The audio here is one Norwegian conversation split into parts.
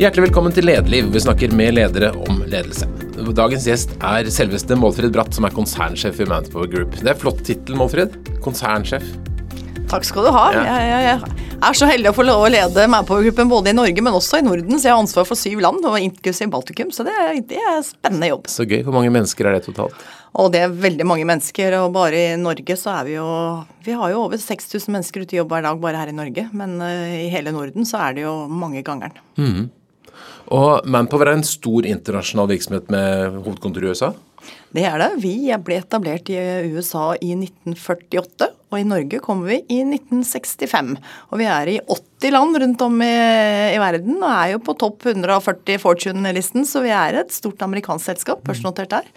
Hjertelig velkommen til Lederliv. Vi snakker med ledere om ledelse. Dagens gjest er selveste Målfrid Bratt, som er konsernsjef i Manpower Group. Det er flott tittel, Målfrid. Konsernsjef. Takk skal du ha. Ja. Jeg, jeg, jeg er så heldig å få lov å lede Manpower-gruppen både i Norge, men også i Norden. Så jeg har ansvar for syv land, og inklusiv Baltikum. Så det, det er spennende jobb. Så gøy. Hvor mange mennesker er det totalt? Og det er veldig mange mennesker. Og bare i Norge så er vi jo Vi har jo over 6000 mennesker ute i jobb hver dag bare her i Norge. Men uh, i hele Norden så er det jo mange gangeren. Og Manpower er en stor internasjonal virksomhet med hovedkontor i USA. Det er det. Vi ble etablert i USA i 1948, og i Norge kom vi i 1965. Og vi er i 80 land rundt om i, i verden og er jo på topp 140 Fortune-listen, så vi er et stort amerikansk selskap, børsnotert der.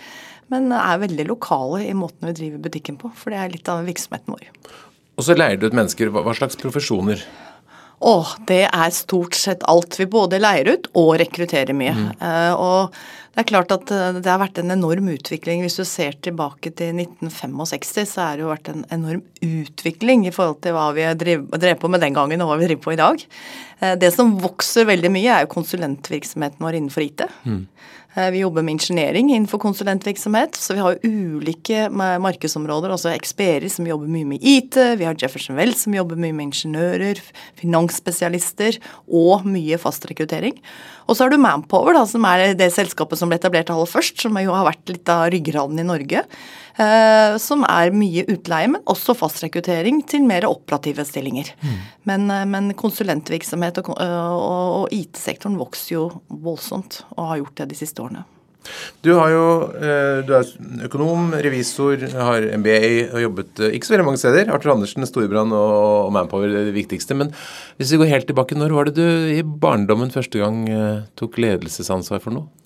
Men er veldig lokale i måten vi driver butikken på, for det er litt av virksomheten vår. Og så leier du ut mennesker. Hva slags profesjoner? Å, det er stort sett alt. Vi både leier ut og rekrutterer mye. Eh, og det er klart at eh, det har vært en enorm utvikling. Hvis du ser tilbake til 1965, så har det jo vært en enorm utvikling i forhold til hva vi drev, på med den gangen og hva vi driver på i dag. Eh, det som vokser veldig mye, er jo konsulentvirksomheten vår innenfor IT. Eh, Vi jobber med ingeniering innenfor konsulentvirksomhet, så vi har ulike markedsområder. Altså Experi, som jobber mye med IT, vi har Jefferson Wells som jobber mye med ingeniører, finansspesialister og mye fast rekruttering. Og så har du Manpower, da, som er det selskapet som ble etablert aller først, som jo har vært litt av ryggraden i Norge. Eh, som er mye utleie, men også fastrekruttering til mer operative stillinger. Men, eh, men konsulentvirksomhet og, og, og IT-sektoren vokser jo voldsomt, og har gjort det de siste årene. Du har jo eh, du er økonom, revisor, har MBA og jobbet eh, ikke så veldig mange steder. Arthur Andersen, Storebrand og, Manpower er det viktigste. Men hvis vi går helt tilbake, når var det du i barndommen første gang eh, tok ledelsesansvar for noe?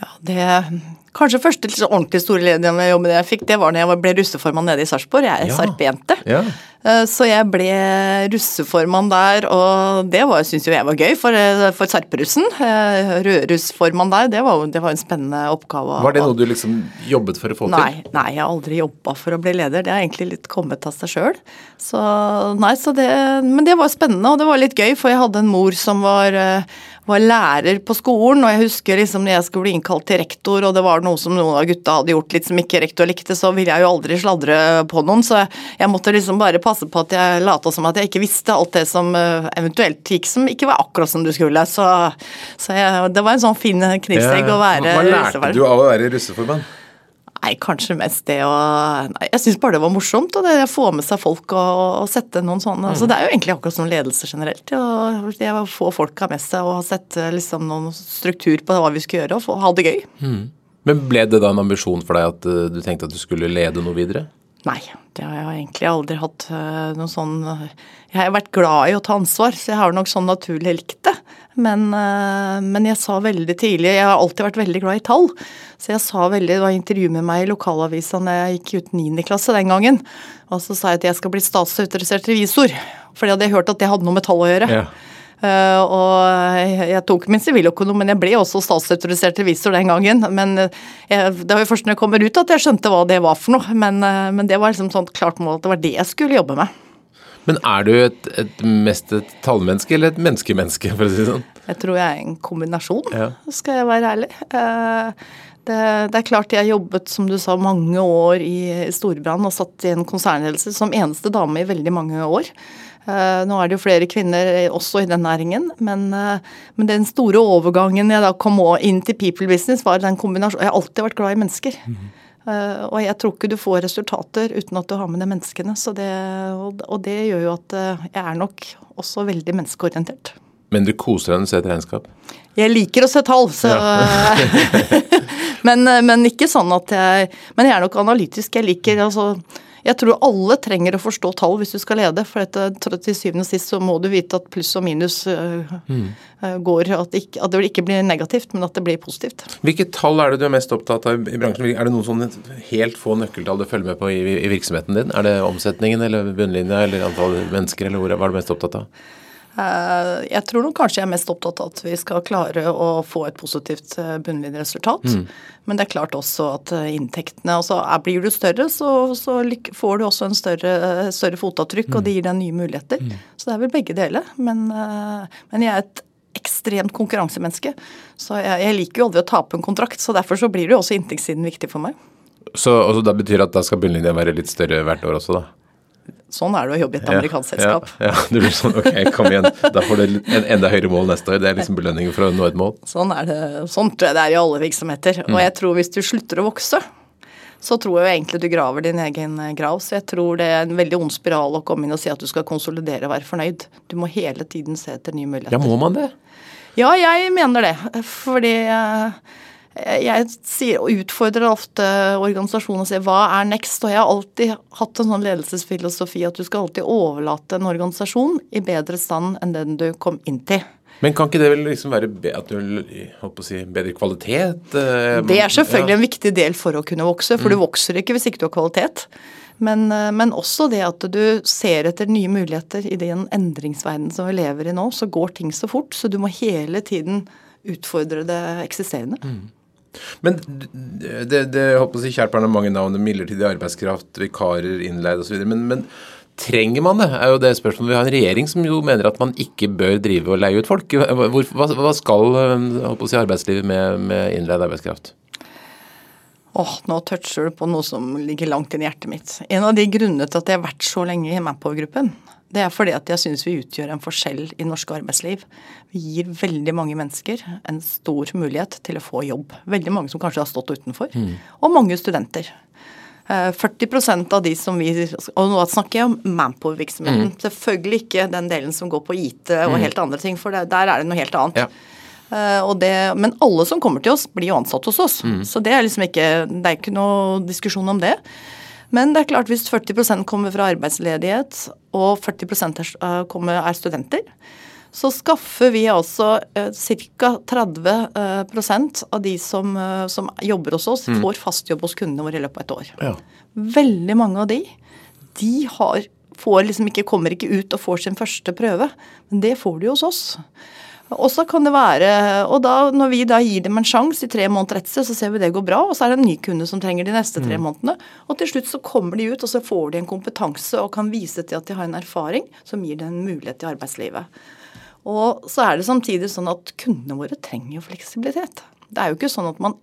Ja, det Kanskje første litt så ordentlig store lederjobben jeg fikk, det var da jeg ble russeformann nede i Sarpsborg. Jeg er Ja. sarpejente. Ja. Eh, Så jeg ble russeformann der, og det syns jo jeg var gøy for, eh, for sarperussen. Eh, Rødrussformann der, det var, det var en spennende oppgave. Var det noe du liksom jobbet for å få Nei, til? nei, jeg har aldri jobba for å bli leder. Det har egentlig litt kommet av seg sjøl. Så nei, så det Men det var spennende, og det var litt gøy, for jeg hadde en mor som var, var lærer på skolen, og jeg husker liksom når jeg skulle bli innkalt til rektor, og det var noe som noen av gutta hadde gjort litt som ikke rektor likte, så ville jeg jo aldri sladre på noen, så jeg måtte liksom bare passe på at jeg lata som at jeg ikke visste alt det som eh, eventuelt gikk som ikke var akkurat som du skulle. Så, så jeg, det var en sånn fin knivsegg å være Hva lærte russeformann. du av å være russeformann? Nei, kanskje mest det å Nei, jeg syns bare det var morsomt. Og det å få med seg folk og, og sette noen sånne Mm. altså, det er jo egentlig akkurat som ledelse generelt. Og det å få folka med seg og sette liksom noen struktur på hva vi skulle gjøre, og få, ha det gøy. Men ble det da en ambisjon for deg at eh, du tenkte at du skulle lede noe videre? Nei, det har jeg egentlig aldri hatt eh, noe sånn Jeg har vært glad i å ta ansvar, så jeg har nok sånn naturlig likt det. Men, eh, men jeg sa veldig tidlig Jeg har alltid vært veldig glad i tall. Så jeg sa veldig Det var intervju med meg i lokalavisa da jeg gikk ut 9. klasse den gangen. Og så sa jeg at jeg skal bli statsautorisert revisor. For jeg hadde hørt at det hadde noe med tall å gjøre. Ja. Eh, og jeg, tok min siviløkonom, men jeg ble også statsautorisert revisor den gangen. Men eh, jeg, det var jo først når jeg kommer ut at jeg skjønte hva det var for noe. Men, eh, men det var liksom sånn klart mål at det var det jeg skulle jobbe med. Men er du et, et mest et tallmenneske eller et menneskemenneske, for å si det sånn? Jeg tror jeg er en kombinasjon, Ja. skal jeg være ærlig. Det, det er klart jeg jobbet, som du sa, mange år i Storebrand og satt i en konsernledelse som eneste dame i veldig mange år. Eh, Nå er det jo flere kvinner også i den næringen, men, eh, men den store overgangen jeg da kom inn til people business, var den kombinasjonen Jeg har alltid vært glad i mennesker. Eh, Og jeg tror ikke du får resultater uten at du har med deg menneskene. Så det, og, det gjør jo at eh, jeg er nok også veldig menneskeorientert. Men du koser deg når du ser et regnskap? Jeg liker å se tall, så men, men ikke sånn at jeg Men jeg er nok analytisk. Jeg liker altså Jeg tror alle trenger å forstå tall hvis du skal lede, for dette, til syvende og sist så må du vite at pluss og minus øh, øh, går At, det ikke, at det ikke blir negativt, men at det blir positivt. Hvilke tall er det du er mest opptatt av i bransjen? Er det noen sånne helt få nøkkeltall du følger med på i, i virksomheten din? Er det omsetningen eller bunnlinja eller antall mennesker, eller hvor, hva er du mest opptatt av? Eh, Jeg tror nok kanskje jeg er mest opptatt av at vi skal klare å få et positivt bunnlinjeresultat. Mm. Men det er klart også at eh, inntektene altså Blir du større, så, så får du også en større, eh, større fotavtrykk, og det gir deg nye muligheter. Så det er vel begge deler. Men, eh, men jeg er et ekstremt konkurransemenneske. Så jeg, jeg, liker jo aldri å tape en kontrakt, så derfor så blir det jo også inntektssiden viktig for meg. Så altså, det betyr at da skal bunnlinja være litt større hvert år også, da? Sånn er det å jobbe i et amerikansk selskap. Ja, ja, det blir sånn ok, kom igjen. Da får du en enda høyere mål neste år. Det er liksom belønningen for å nå et mål. Sånn er det. Sånn tror jeg det er i alle virksomheter. Og jeg tror hvis du slutter å vokse, så tror jeg egentlig du graver din egen eh, grav. Så jeg tror det er en veldig ond spiral å komme inn og si at du skal konsolidere og være fornøyd. Du må hele tiden se etter nye muligheter. Ja, må man det? Ja, jeg mener det. Fordi eh, jeg sier, utfordrer ofte organisasjonen og sier hva er next? Og jeg har alltid hatt en sånn ledelsesfilosofi at du skal alltid overlate en organisasjon i bedre stand enn den du kom inn til. Men kan ikke det vel liksom være du si, bedre kvalitet? Eh, det er selvfølgelig ja. en viktig del for å kunne vokse, for mm. du vokser ikke hvis ikke du har kvalitet. Men, eh, men, også det at du ser etter nye muligheter i den endringsverdenen som vi lever i nå. Så går ting så fort, så du må hele tiden utfordre det eksisterende. Mm. Men det, det håper jeg barn har mange navn, midlertidig arbeidskraft, vikarer, innleid osv. Men, men Trenger man det, er jo det spørsmålet. Vi har en regjering som jo mener at man ikke bør drive og leie ut folk. Hvor, hva, hva, skal si, arbeidslivet med, med innleid arbeidskraft? Åh, nå toucher du på noe som ligger langt inn i hjertet mitt. En av de grunnene til at jeg har vært så lenge i Manpower-gruppen, det er fordi at jeg syns vi utgjør en forskjell i norsk arbeidsliv. Vi gir veldig mange mennesker en stor mulighet til å få jobb. Veldig mange som kanskje har stått utenfor. Mm. Og mange studenter. 40 eh, av de som vi Og nå snakker jeg om Manpower-virksomheten. Mm. Selvfølgelig ikke den delen som går på IT og mm. helt andre ting, for der, er det noe helt annet. Ja. Uh, det, men alle som kommer til oss, blir jo ansatt hos oss. Mm. Så det er liksom ikke Det er ikke noe diskusjon om det. Men det er klart hvis 40% kommer fra arbeidsledighet, og 40 er, uh, kommer, er studenter, så skaffer vi altså eh, ca. 30 eh, av de som, eh, som, jobber hos oss, mm. får fast jobb hos kundene våre i løpet av et år. Ja. Veldig mange av de, de har, liksom ikke, kommer ikke ut og får sin første prøve. Men det får de hos oss. Og så kan det være, og da, Når vi da gir dem en sjanse i tre måneder etter, så ser vi det går bra, og så er det en ny kunde som trenger de neste tre mm. månedene. Og til slutt så kommer de ut, og så får de en kompetanse og kan vise til at de har en erfaring som gir dem en mulighet i arbeidslivet. Og så er det samtidig sånn at kundene våre trenger jo fleksibilitet. Det er jo ikke sånn at man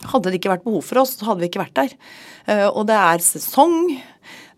Hadde det ikke vært behov for oss, så hadde vi ikke vært der. Eh, og det er sesong.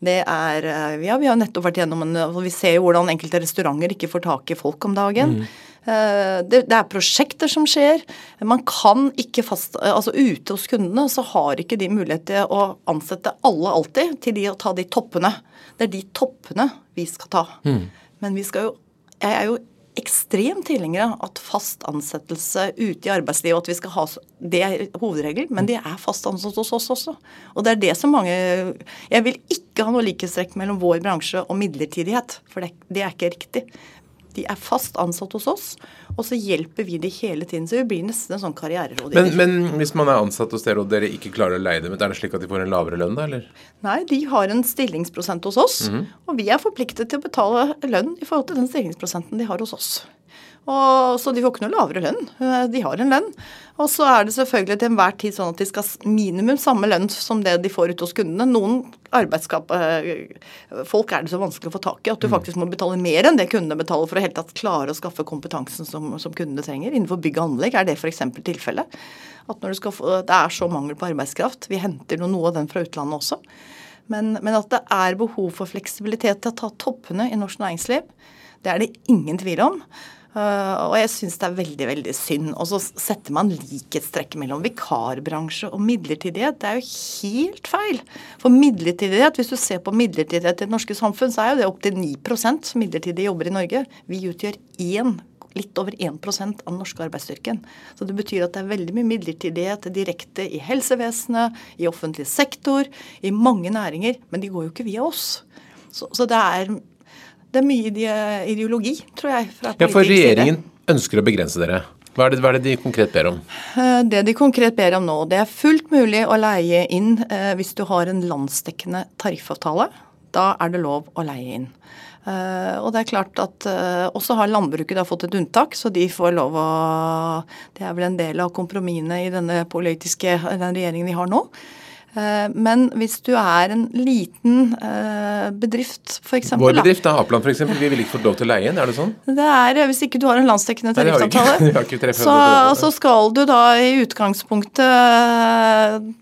Det er eh, Ja, vi har nettopp vært gjennom en Vi ser jo hvordan enkelte restauranter ikke får tak i folk om dagen. Mm. Eh, det, det, er prosjekter som skjer. Man kan ikke fast Altså ute hos kundene så har ikke de mulighet til å ansette alle alltid til de å ta de toppene. Det er de toppene vi skal ta. Mm. Men vi skal jo jeg er jo ekstremt tilhenger av at fast ansettelse ute i arbeidslivet at vi skal ha, Det er hovedregel, men det er fast ansatt hos oss også. Og det er det som mange Jeg vil ikke ha noe likhetstrekk mellom vår bransje og midlertidighet, for det, det er ikke riktig. De er fast ansatt hos oss, og så hjelper vi de hele tiden. Så vi blir nesten en sånn karriererådgiver. Men, men, hvis man er ansatt hos dere og dere ikke klarer å leie dem, er det slik at de får en lavere lønn da, eller? Nei, de har en stillingsprosent hos oss, mm -hmm. og vi er forpliktet til å betale lønn i forhold til den stillingsprosenten de har hos oss. Og, så de får ikke noe lavere lønn. Eh, de har en lønn. Og så er det selvfølgelig til enhver tid sånn at de skal minimum samme lønn som det de får ute hos kundene. Noen eh, folk er det så vanskelig å få tak i at du mm. faktisk må betale mer enn det kundene betaler for å helt tatt klare å skaffe kompetansen som, som kundene trenger. Innenfor bygg og anlegg er det f.eks. tilfellet. At når du skal få, det er så mangel på arbeidskraft. Vi henter noe av den fra utlandet også. Men, men at det er behov for fleksibilitet til å ta toppene i norsk næringsliv, det er det ingen tvil om. Uh, og jeg syns det er veldig veldig synd. Og så setter man likhetstrekket mellom vikarbransje og midlertidighet. Det er jo helt feil. For midlertidighet, hvis du ser på midlertidighet i det norske samfunn, så er jo det opptil 9% midlertidige jobber i Norge. Vi utgjør én litt over 1 av den norske arbeidsstyrken. Så det betyr at det er veldig mye midlertidighet direkte i helsevesenet, i offentlig sektor, i mange næringer. Men de går jo ikke via oss. Så, så det er det er mye ideologi, tror jeg. fra ja, For regjeringen ønsker å begrense dere. Hva er, det, hva er, det, de konkret ber om? Eh, det de konkret ber om nå, det er fullt mulig å leie inn eh, hvis du har en landsdekkende tariffavtale. Da er det lov å leie inn. Eh, og det er klart at eh, også har landbruket da fått et unntak, så de får lov å Det er vel en del av kompromissene i denne politiske, den regjeringen vi har nå. Eh, men hvis du er en liten eh, bedrift, f.eks. Vår bedrift, er Apeland f.eks., vi ville ikke fått lov til å leie inn, er det sånn? Det er, eh, Hvis ikke du har en landsdekkende Nei, ikke. tariffavtale, ikke så, så skal du da i utgangspunktet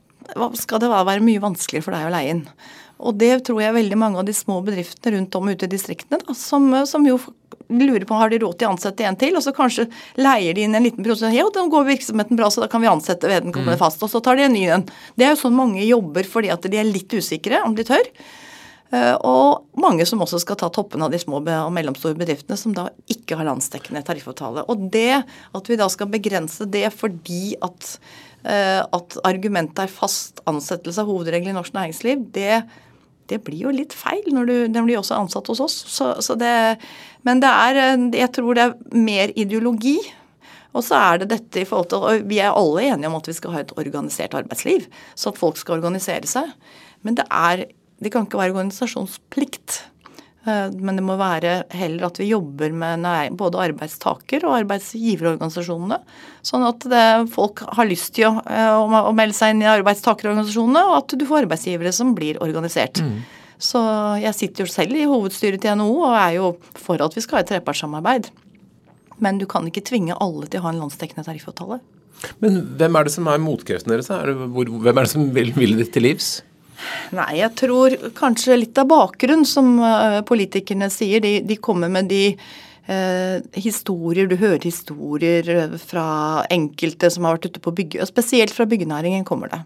Skal det være mye vanskeligere for deg å leie inn. Og det tror jeg veldig mange av de små bedriftene rundt om ute i distriktene, da, som, som jo lurer på har de råd til å ansette en til, og så kanskje leier de inn en liten prosent. Ja, da går virksomheten bra, så da kan vi ansette vedkommende fast. Og så tar de en ny en. Det er jo sånn mange jobber fordi at de er litt usikre om de tør. Eh, Og mange som også skal ta toppen av de små og mellomstore bedriftene som da ikke har landsdekkende tariffavtale. Og det at vi da skal begrense det fordi at, eh, at argumentet er fast ansettelse av hovedregelen i norsk næringsliv, det, det blir jo litt feil når du Den blir også ansatt hos oss. Så, så det, men det er eh, Jeg tror det er mer ideologi. Og så er det dette i forhold til og Vi er alle enige om at vi skal ha et organisert arbeidsliv. Så at folk skal organisere seg. Men det er Det kan ikke være organisasjonsplikt. Eh, Men det må være heller at vi jobber med både arbeidstaker- og arbeidsgiverorganisasjonene. Sånn at det, folk har lyst til å, eh, å melde seg inn i arbeidstakerorganisasjonene, og at du får arbeidsgivere som blir organisert. Så jeg sitter jo selv i hovedstyret til NHO og er jo for at vi skal ha et trepartssamarbeid. Men du kan ikke tvinge alle til å ha en landsdekkende tariffavtale. Men hvem er det som er motkreftene deres? Er det, hvor, hvem er det som vil, vil det til livs? Nei, jeg tror kanskje litt av bakgrunn, som eh, politikerne sier. De, de kommer med de eh, historier, du hører historier eh, fra enkelte som har vært ute på bygge, og spesielt fra byggenæringen kommer det.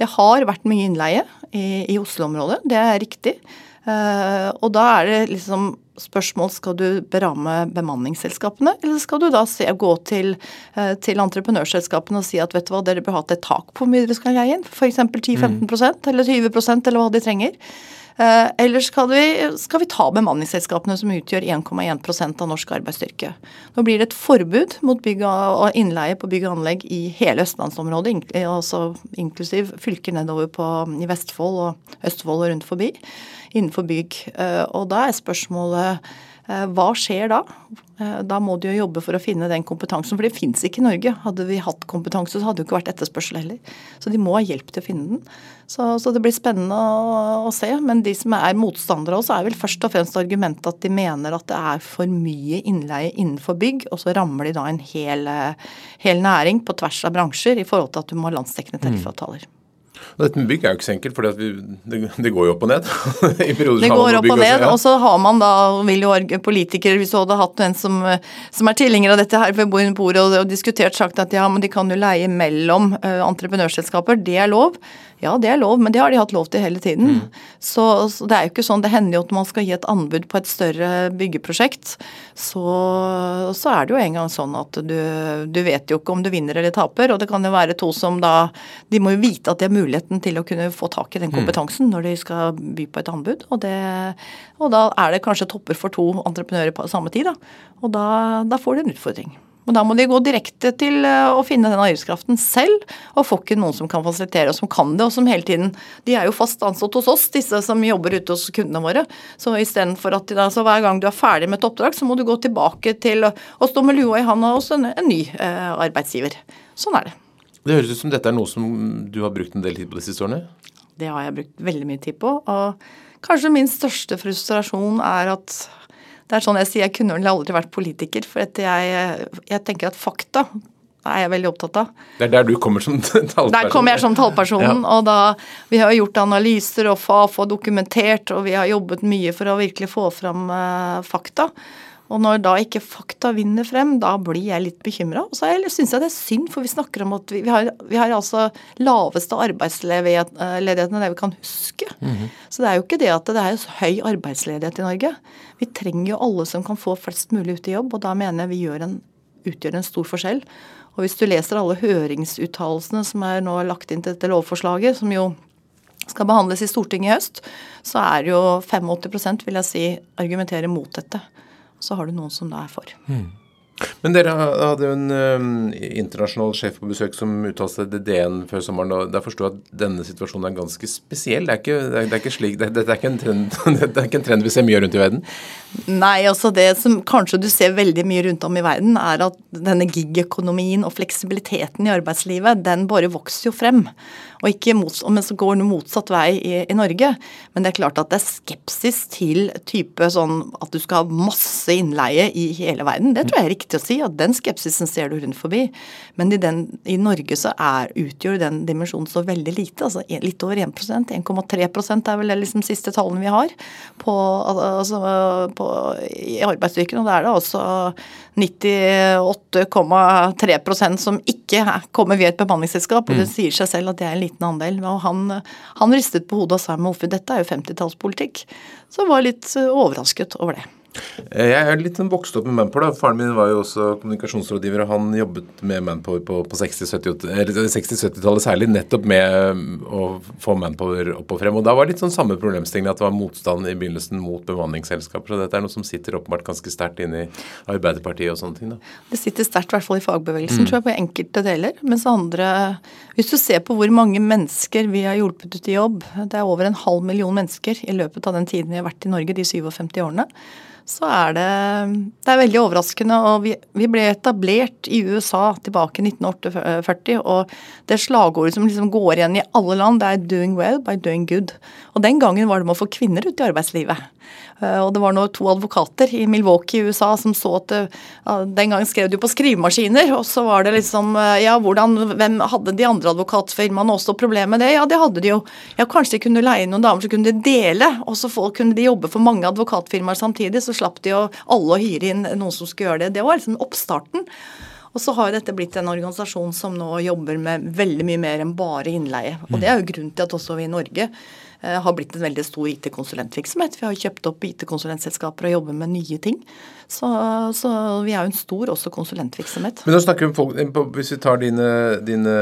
Det har vært mye innleie i, i Oslo-området, det er riktig. Eh, og da er det liksom spørsmål skal du beramme bemanningsselskapene, eller skal du da se, gå til, eh, til entreprenørselskapene og si at vet du hva, dere bør ha et tak på hvor mye dere skal leie inn, f.eks. 10-15% eller 20% eller hva de trenger. Eh, eller skal vi, skal vi ta bemanningsselskapene som utgjør 1,1% av norsk arbeidsstyrke. Nå blir det et forbud mot bygg og innleie på bygg og anlegg i hele østlandsområdet, ink- altså inklusiv fylker nedover på, i Vestfold og Østfold og rundt forbi, innenfor bygg. Eh, Og da er spørsmålet eh, hva skjer da? Eh, Da må du jo jobbe for å finne den kompetansen, for det fins ikke i Norge. Hadde vi hatt kompetanse, så hadde det jo ikke vært etterspørsel heller. Så de må ha hjelp til å finne den. Så, så det blir spennende å, å se. Men de som er motstandere av oss, er vel først og fremst argumentet at de mener at det er for mye innleie innenfor bygg, og så rammer de da en hel, eh, hel næring på tvers av bransjer i forhold til at du må ha landsdekkende tariffavtaler. Og Dette med bygg er jo ikke så enkelt, for det, det går jo opp og ned. I perioder Det går opp og ned, og så har man da, vil jo politikere, hvis du hadde hatt en som, som er tilhenger av dette her ved bordet og, og diskutert, sagt at ja, men de kan jo leie mellom uh, entreprenørselskaper, det er lov. Ja, det er lov, men det har de hatt lov til hele tiden. Så, så det er jo ikke sånn, det hender jo at man skal gi et anbud på et større byggeprosjekt, så, så er det jo en gang sånn at du, du vet jo ikke om du vinner eller taper, og det kan jo være to som da, de må jo vite at det er har muligheten til å kunne få tak i den kompetansen når de skal by på et anbud, og, det, og da er det kanskje topper for to entreprenører på samme tid, da. Og da, da får de en utfordring. Og da må de gå direkte til eh, å finne den arbeidskraften selv, og få ikke noen som kan fasilitere, og som kan det, og som hele tiden De er jo fast ansatt hos oss, disse som jobber ute hos kundene våre. Så istedenfor at de da, så hver gang du er ferdig med et oppdrag, så må du gå tilbake til å stå med lua i handa hos en, en ny eh, arbeidsgiver. Sånn er det. Det høres ut som dette er noe som du har brukt en del tid på de siste årene? Det har jeg brukt veldig mye tid på. Og kanskje min største frustrasjon er at det er sånn jeg sier, jeg kunne vel aldri vært politiker, for jeg, jeg tenker at fakta er jeg veldig opptatt av. Det er der du kommer som tallperson? Der kommer jeg som tallpersonen, og da Vi har gjort analyser og Fafo dokumentert, og vi har jobbet mye for å virkelig få fram uh, fakta. Og når da ikke fakta vinner frem, da blir jeg litt bekymra. Og så syns jeg det er synd, for vi snakker om at vi, har, vi har altså laveste arbeidsledigheten enn det vi kan huske. Så det er jo ikke det at det er så høy arbeidsledighet i Norge. Vi trenger jo alle som kan få flest mulig ut i jobb, og da mener jeg vi en, utgjør en stor forskjell. Og hvis du leser alle høringsuttalelsene som er nå lagt inn til dette lovforslaget, som jo skal behandles i Stortinget i høst, så er jo 85% vil jeg si, argumenterer mot dette. Så har du noen som da er for. Men dere hadde jo en um, internasjonal sjef på besøk som uttalte seg til DN før sommeren. og Der forsto jeg at denne situasjonen er ganske spesiell. Det er ikke, en trend, vi ser mye rundt i verden? Nei, altså det som kanskje du ser veldig mye rundt om i verden, er at denne gig-økonomien og fleksibiliteten i arbeidslivet, den bare vokser jo frem. Og ikke mot, men så går den motsatt vei i, i, Norge. Men det er klart at det er skepsis til type sånn at du skal ha masse innleie i hele verden. Det tror jeg er riktig å si. at Den skepsisen ser du rundt forbi. Men i, den, i Norge så er, utgjør den dimensjonen så veldig lite. altså Litt over 1% 1,3 er vel det liksom siste tallene vi har på, altså, på, i arbeidsstyrken. Og da er det altså 98,3% som ikke kommer via et bemanningsselskap. Og det mm. sier seg selv at det er en liten andel. Og han, han ristet på hodet og sa med Offi, dette er jo 50-tallspolitikk. Så jeg var litt overrasket over det. Eh, jeg er litt sånn vokst opp med Manpower. da. Faren min var jo også kommunikasjonsrådgiver, og han jobbet med Manpower på, på 60-70-tallet særlig, nettopp med mm, å få Manpower opp og frem. Og da var det litt sånn samme problemstilling, at det var motstand i begynnelsen mot bemanningsselskaper. Så dette er noe som sitter åpenbart ganske sterkt inne i Arbeiderpartiet og sånne ting. da. Det sitter sterkt i hvert fall i fagbevegelsen, mm. tror jeg, på enkelte deler. Mens andre Hvis du ser på hvor mange mennesker vi har hjulpet ut i jobb, det er over en halv million mennesker i løpet av den tiden vi har vært i Norge, de 57 årene så er det, det er veldig overraskende. og vi, vi, ble etablert i USA tilbake i 1948, og det slagordet som liksom går igjen i alle land, det er 'doing well by doing good'. Og den gangen var det med å få kvinner ut i arbeidslivet. Eh, og det var nå to advokater i Milwaukee i USA som så at det, Den gangen skrev de på skrivemaskiner, og så var det liksom eh, Ja, hvordan Hvem hadde de andre advokatfirmaene også problemer med det? Ja, det hadde de jo. Ja, kanskje de kunne leie noen damer, så kunne de dele, og så kunne de jobbe for mange advokatfirmaer samtidig, så slapp de jo alle å hyre inn noen som skulle gjøre det. Det var liksom oppstarten. Og så har dette blitt en organisasjon som nå jobber med veldig mye mer enn bare innleie. Og det er jo grunnen til at også vi i Norge har blitt en veldig stor IT-konsulentvirksomhet. Vi har kjøpt opp IT-konsulentselskaper og jobber med nye ting. Så, så, vi er jo en stor også konsulentvirksomhet. Men nå snakker vi om folk, eh, Hvis vi tar dine, dine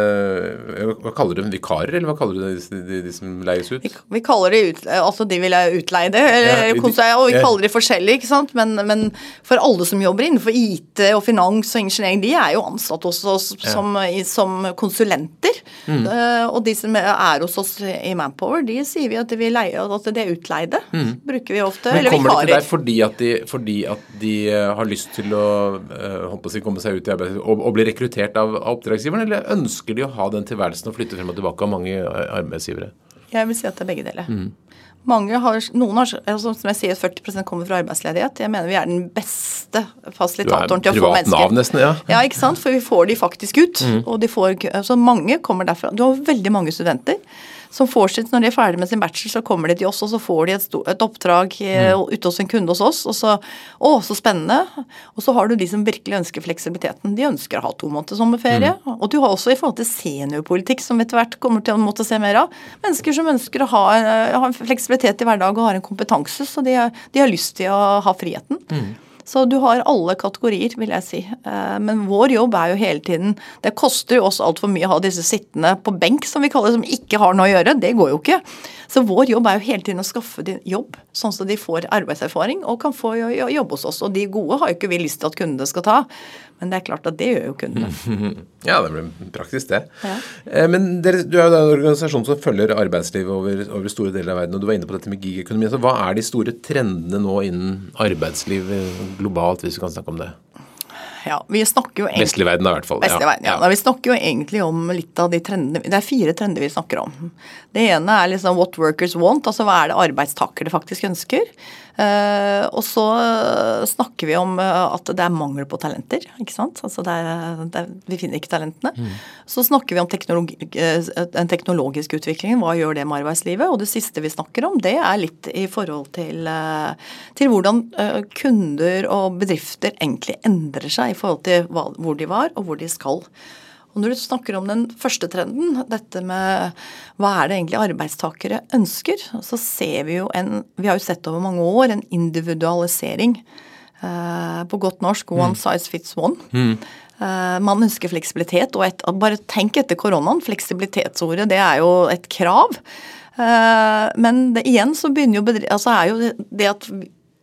Hva kaller du dem? Vikarer, eller hva kaller du de, de, de som leies ut? Vi, vi kaller de ut, altså de vil utleide, ja, og vi kaller de forskjellige, ikke sant. Men, men, for alle som jobber innenfor IT og finans og ingeniering, de er jo ansatt hos oss som, ja. som konsulenter. Mm. Uh, og de som er hos oss i Manpower, de sier vi at, vi leier, at det er utleide. Mm. Bruker vi ofte. Men kommer det til deg fordi at de, fordi at de uh, har lyst til å, uh, å si, komme seg ut i arbeid og, og, bli rekruttert av, av oppdragsgiveren, eller ønsker de å ha den tilværelsen og flytte frem og tilbake av mange arbeidsgivere? Jeg vil si at det er begge deler. Mm. Mange har, noen har, altså, som jeg sier, 40% kommer fra arbeidsledighet. Jeg mener vi er den beste fasilitatoren til å få mennesker. Nav nesten, ja. ja, ikke sant. For vi får de faktisk ut. Mm. Og de får, så mange kommer derfra. Du har veldig mange studenter som får sitt, Når de er ferdig med sin bachelor, så kommer de til oss, og så får de et, et oppdrag eh, mm. ute hos en kunde hos oss. Og så Å, så spennende. Og så har du de som virkelig ønsker fleksibiliteten. De ønsker å ha to måneder sommerferie. Mm. Og du har også i forhold til seniorpolitikk, som etter hvert kommer til å måtte se mer av, mennesker som ønsker å ha, eh, ha fleksibilitet i hverdagen og har en kompetanse, så de, de har lyst til å ha friheten. Mm. Så du har alle kategorier, vil jeg si. Eh, men vår jobb er jo hele tiden Det koster jo også altfor mye å ha disse sittende på benk, som vi kaller det, som ikke har noe å gjøre. Det går jo ikke. Så vår jobb er jo hele tiden å skaffe de jobb, sånn at de får arbeidserfaring og kan få jobbe hos oss. Og de gode har jo ikke vi lyst til at kundene skal ta. Men det er klart at det gjør jo kundene. Ja, det blir praktisk, det. Ja. Eh, men dere, du er jo en organisasjon som følger arbeidslivet over, over, store deler av verden. og Du var inne på dette med gigøkonomi. Så hva er de store trendene nå innen arbeidsliv globalt, hvis vi kan snakke om det? ja. Vi snakker jo egentlig, Vestlig verden, i hvert fall. Vestlig verden, ja. ja. Vi snakker jo egentlig om litt av de trendene Det er fire trender vi snakker om. Det ene er liksom what workers want, altså hva er det arbeidstakere faktisk ønsker. Uh, og så snakker vi om uh, at det er mangel på talenter. ikke sant? Altså det er, det er, vi finner ikke talentene. Mm. Så snakker vi om teknologi, den teknologiske utviklingen. Hva gjør det med arbeidslivet? Og det siste vi snakker om, det er litt i forhold til, til hvordan kunder og bedrifter egentlig endrer seg i forhold til hva, hvor de var og hvor de skal. Og Når du snakker om den første trenden, dette med hva er det egentlig arbeidstakere ønsker, så ser vi jo en Vi har jo sett over mange år en individualisering. Eh, på godt norsk one mm. size fits one. Mm. Eh, man ønsker fleksibilitet. Og et, bare tenk etter koronaen. Fleksibilitetsordet, det er jo et krav. Eh, men det, igjen så begynner jo bedri... altså er jo det at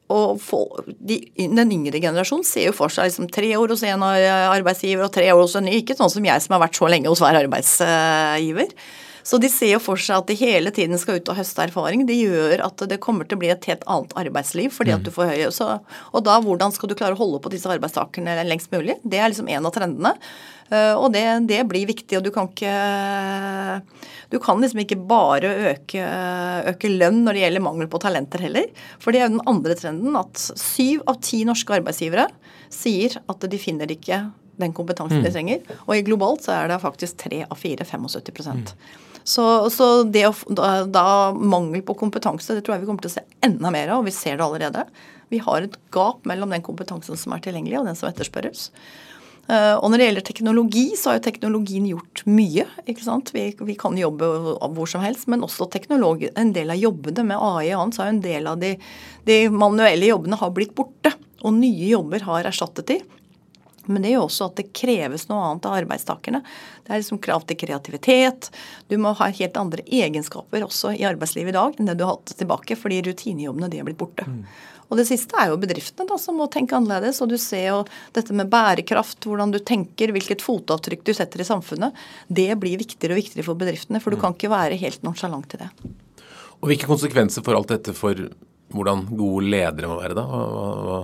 og de, Den yngre generasjonen ser jo for seg liksom tre år hos en arbeidsgiver og tre år hos en ny. Ikke sånn som jeg som har vært så lenge hos hver arbeidsgiver. Så de ser jo for seg at de hele tiden skal ut og høste erfaring. Det gjør at det kommer til å bli et helt annet arbeidsliv fordi at du får høye så, Og da hvordan skal du klare å holde på disse arbeidstakerne lengst mulig? Det er liksom en av trendene. Eh, og det, det, blir viktig, og du kan ikke Du kan liksom ikke bare øke, øke, lønn når det gjelder mangel på talenter heller. For det er jo den andre trenden at syv av ti norske arbeidsgivere sier at de finner ikke den kompetansen mm. de trenger. Og i globalt så er det faktisk tre av fire, 75 mm. Så, så det å, da, da, mangel på kompetanse, det tror jeg vi kommer til å se enda mer av, og vi ser det allerede. Vi har et gap mellom den kompetansen som er tilgjengelig, og den som etterspørres. Eh, og når det gjelder teknologi, så har jo teknologien gjort mye. ikke sant? Vi, vi kan jobbe hvor som helst, men også en del av jobbene med AI og annet, så jo en del av de, de manuelle jobbene har blitt borte. Og nye jobber har erstattet de. Men det gjør også at det kreves noe annet av arbeidstakerne. Det er liksom krav til kreativitet. Du må ha helt andre egenskaper også i arbeidslivet i dag enn det du har hatt tilbake, fordi rutinejobbene de er blitt borte. Mm. Og det siste er jo bedriftene da, som må tenke annerledes. Og du ser jo dette med bærekraft, hvordan du tenker, hvilket fotavtrykk du setter i samfunnet. Det blir viktigere og viktigere for bedriftene, for du mm. kan ikke være helt nonsjalant i det. Og Hvilke konsekvenser får alt dette for hvordan gode ledere må være, da? Hva,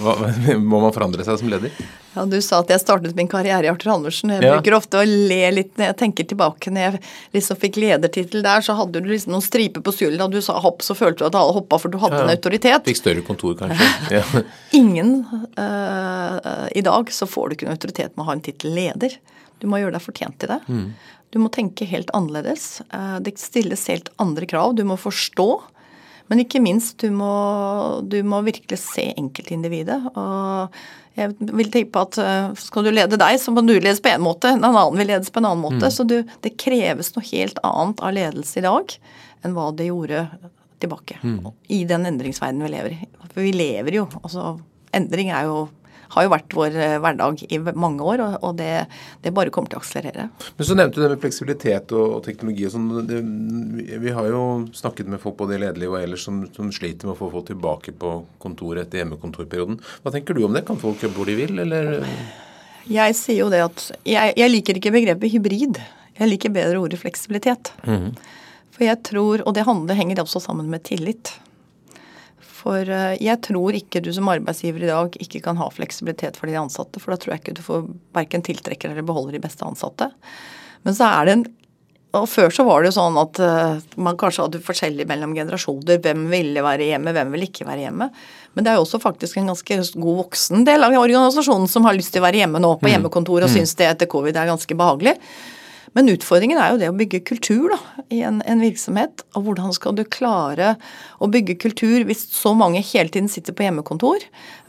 hva, hva, må man forandre seg som leder? Ja, Du sa at jeg startet min karriere i Arthur Andersen. Jeg ja. bruker ofte å le litt når jeg tenker tilbake. Når jeg liksom fikk ledertittel der, så hadde du liksom noen striper på skuldra. Du sa hopp, så følte du at alle hoppa for du hadde ja. en autoritet. Fikk større kontor, kanskje. Ja. Ingen uh, I dag så får du ikke en autoritet med å ha en tittel leder. Du må gjøre deg fortjent til det. Mm. Du må tenke helt annerledes. Uh, det stilles helt andre krav. Du må forstå. Men ikke minst, du må, du må virkelig se enkeltindividet. Og jeg vil tenke på at eh, skal du lede deg, så må du ledes på en måte. En annen vil ledes på en annen måte. Mm. Så du, det kreves noe helt annet av ledelse i dag enn hva det gjorde tilbake. Mm. I den endringsverdenen vi lever i. For vi lever jo. Altså, endring er jo har jo vært vår eh, hverdag i mange år, og det, det bare kommer til å akselerere. Men så nevnte du det med fleksibilitet og, og teknologi og sånn. Vi har jo snakket med folk både i lederliv og ellers som, som, sliter med å få folk tilbake på kontoret etter hjemmekontorperioden. Hva tenker du om det? Kan folk jobbe hvor de vil, eller? Jeg sier jo det at jeg, jeg liker ikke begrepet hybrid. Jeg liker bedre ordet fleksibilitet. Mm. For jeg tror, og det handler, henger også sammen med tillit. For eh, jeg tror ikke du som arbeidsgiver i dag ikke kan ha fleksibilitet for de ansatte, for da tror jeg ikke du får verken tiltrekker eller beholder de beste ansatte. Men så er det en og Før så var det jo sånn at uh, man kanskje hadde forskjellig mellom generasjoner. Hvem ville være hjemme, hvem ville ikke være hjemme. Men det er jo også faktisk en ganske god voksen del av organisasjonen som har lyst til å være hjemme nå på hjemmekontor, hjemmekontoret og mm. syns det etter covid er ganske behagelig. Men utfordringen er jo det å bygge kultur da, i en, en, virksomhet. Og hvordan skal du klare å bygge kultur hvis så mange hele tiden sitter på hjemmekontor?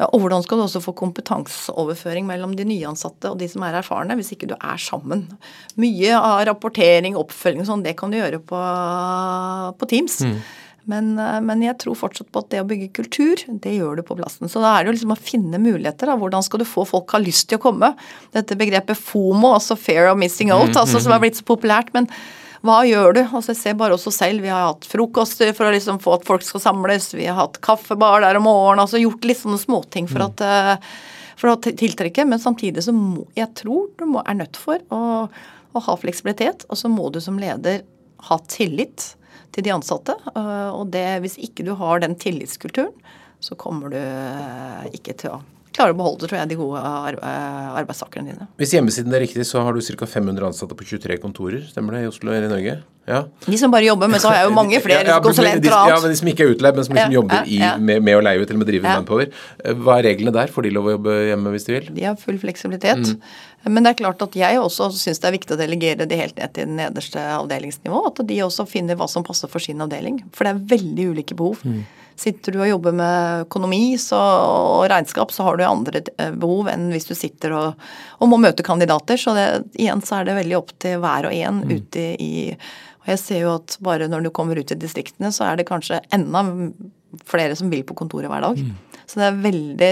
Og hvordan skal du også få kompetanseoverføring mellom de nyansatte og de som er erfarne, hvis ikke du er sammen? Mye av rapportering, oppfølging og sånn, det kan du gjøre på, på Teams. Mm. Men, eh, men, jeg tror fortsatt på at det å bygge kultur, det gjør du på plassen. Så da er det jo liksom å finne muligheter. Da. Hvordan skal du få folk har lyst til å komme? Dette begrepet FOMO, altså fair of missing out, mm, altså, som er blitt så populært. men hva gjør du? Altså, jeg ser bare også selv. Vi har hatt frokoster for å liksom få at folk skal samles. Vi har hatt kaffebar der om morgenen. altså Gjort litt sånne småting for, mm. at, eh, for å tiltrekke. Men samtidig så må Jeg tror du må, er nødt for å, å ha fleksibilitet. Og så må du som leder ha tillit til de ansatte. Eh, og det, hvis ikke du har den tillitskulturen, så kommer du eh, ikke til å klare å beholde tror jeg, de gode eh, arbeidstakerne dine. Hvis hjemmesiden er riktig, så har du ca. 500 ansatte på 23 kontorer. Stemmer det i Oslo eller i Norge? Ja. De som bare jobber, men så har jeg jo mange flere ja, ja, konsulenter og alt. Ja, men de som ikke er utleid, men som liksom jobber i, med, med, å leie ut eller med å drive Manpower. Hva er reglene der? Får de lov å jobbe hjemme hvis de vil? De har full fleksibilitet. Mm. Men det er klart at jeg også syns det er viktig å delegere de helt ned til det nederste avdelingsnivå. At de også finner hva som passer for sin avdeling. For det er veldig ulike behov. Mm. Sitter du og jobber med økonomi så, og regnskap, så har du andre eh, behov enn hvis du sitter og, og må møte kandidater. Så det, igjen så er det veldig opp til hver og en mm. ute i Og jeg ser jo at bare når du kommer ut i distriktene, så er det kanskje enda flere som vil på kontoret hver dag. Mm. Så det er veldig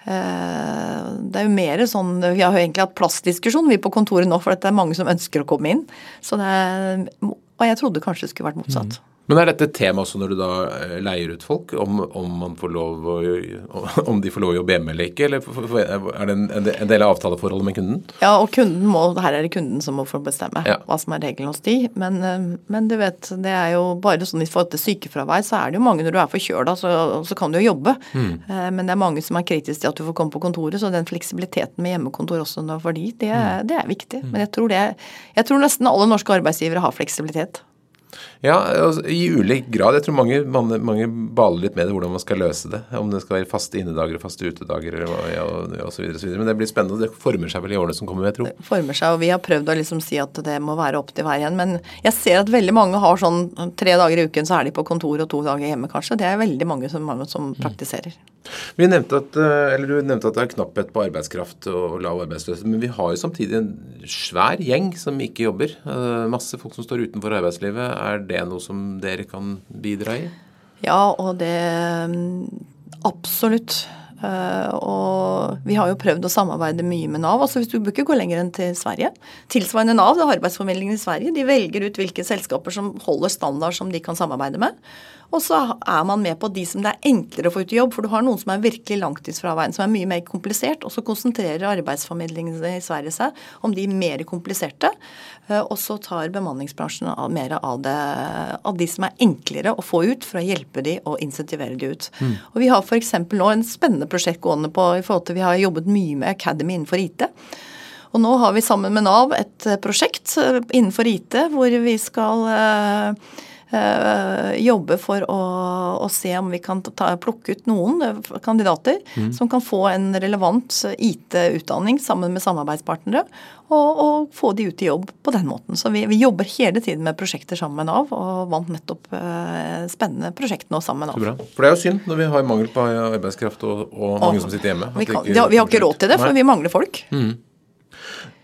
Eh, det er jo mer sånn Vi har jo egentlig hatt plassdiskusjon vi på kontoret nå, for det er mange som ønsker å komme inn. Så det er, og jeg trodde kanskje det skulle vært motsatt. Mm. Men er dette et tema også når du da eh, leier ut folk, om, om, man får lov å, om de får lov å jobbe hjemme eller ikke? Eller er det en, en del av avtaleforholdet med kunden? Ja, og kunden må, her er det kunden som må få bestemme ja. hva som er regelen hos de. Men, eh, men, du vet, det er jo bare sånn i forhold til sykefravær, så er det jo mange når du er forkjøla, så, så kan du jo jobbe. Mm. Eh, men det er mange som er kritiske til at du får komme på kontoret, så den fleksibiliteten med hjemmekontor også for de, det, mm. det er viktig. Mm. Men jeg tror, det, jeg tror nesten alle norske arbeidsgivere har fleksibilitet. Ja, altså, i ulik grad. Jeg tror mange, mange, mange, baler litt med det, hvordan man skal løse det. Om det skal være faste innedager og faste utedager eller ja, og så videre, så videre. Men det blir spennende. Det former seg vel i årene som kommer, jeg tror. Det former seg, og vi har prøvd å liksom si at det må være opp til hver igjen. Men jeg ser at veldig mange har sånn tre dager i uken så er de på kontor og to dager hjemme, kanskje. Det er veldig mange som, som mm. Vi nevnte at, eh, Du nevnte at det er knapphet på arbeidskraft og lav arbeidsløshet. Men vi har jo samtidig en svær gjeng som ikke jobber. Eh, masse folk som står utenfor arbeidslivet. Er det noe som dere kan bidra i? Ja, og det mm, Absolutt. Uh, og vi har jo prøvd å samarbeide mye med Nav. altså hvis Du bør ikke gå lenger enn til Sverige. Tilsvarende Nav, det er arbeidsformidlingen i Sverige, de velger ut hvilke selskaper som holder standard som de kan samarbeide med. Og så er man med på de som det er enklere å få ut i jobb. For du har noen som er virkelig langtidsfraværende, som er mye mer komplisert. Og så konsentrerer arbeidsformidlingen i Sverige seg om de mer kompliserte. Eh, og så tar bemanningsbransjen mer av, det, av de som er enklere å få ut, for å hjelpe de og insentivere de ut. Mm. Og vi har f.eks. nå en spennende prosjekt gående på i forhold til Vi har jobbet mye med Academy innenfor IT. Og nå har vi sammen med Nav et prosjekt innenfor IT hvor vi skal Eh, jobbe for å, å, se om vi kan ta, plukke ut noen eh, kandidater mm. som kan få en relevant IT-utdanning sammen med samarbeidspartnere, og, og, få de ut i jobb på den måten. Så vi, vi, jobber hele tiden med prosjekter sammen med Nav, og vant nettopp eh, spennende prosjekt nå sammen med Nav. Bra. For det er jo synd når vi har mangel på arbeidskraft og, og mange og, som sitter hjemme. Vi, kan, ikke, vi, har ikke råd til det, for Nei. vi mangler folk. Mm.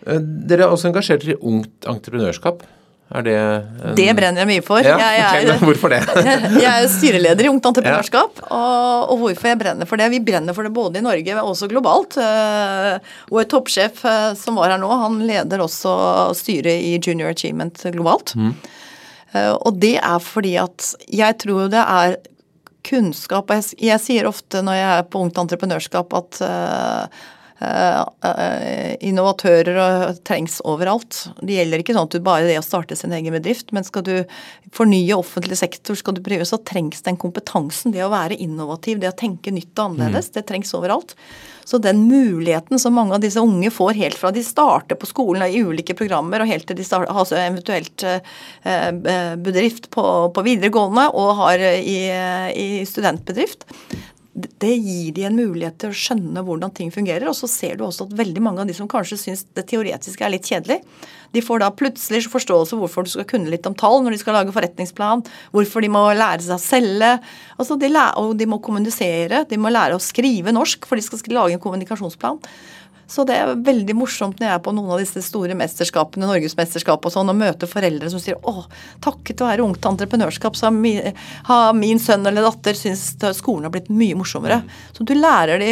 Dere er også engasjert i ungt entreprenørskap. Er det en... Det brenner jeg mye for. Ja, jeg, er, hvorfor det? jeg er styreleder i Ungt Entreprenørskap, ja. og, og, hvorfor jeg brenner for det? Vi brenner for det både i Norge og også globalt. Uh, vår toppsjef uh, som var her nå, han leder også styret i Junior Achievement globalt. Mm. Uh, og det er fordi at jeg tror det er kunnskap jeg, jeg, sier ofte når jeg er på Ungt Entreprenørskap at Eh, eh, innovatører trengs overalt. Det gjelder ikke sånn at du bare det å starte sin egen bedrift, men skal du fornye offentlig sektor, skal du prøve, så trengs den kompetansen. Det å være innovativ, det å tenke nytt og annerledes, mm. det trengs overalt. Så den muligheten som mange av disse unge får helt fra de starter på skolen i ulike programmer, og helt til de starter, altså eventuelt eh, bedrift på, på, videregående og har i, i studentbedrift, det gir de en mulighet til å skjønne hvordan ting fungerer. Og så ser du også at veldig mange av de som kanskje syns det teoretiske er litt kjedelig, de får da plutselig forståelse hvorfor du skal kunne litt om tall når de skal lage forretningsplan, hvorfor de må lære seg å selge. Altså de og de må kommunisere, de må lære å skrive norsk, for de skal lage en kommunikasjonsplan. Så det er veldig morsomt når jeg er på noen av disse store mesterskapene, norgesmesterskap og sånn, og møter foreldre som sier å, takket være ungt entreprenørskap så har min, har min sønn eller datter syntes skolen har blitt mye morsommere. Så du lærer de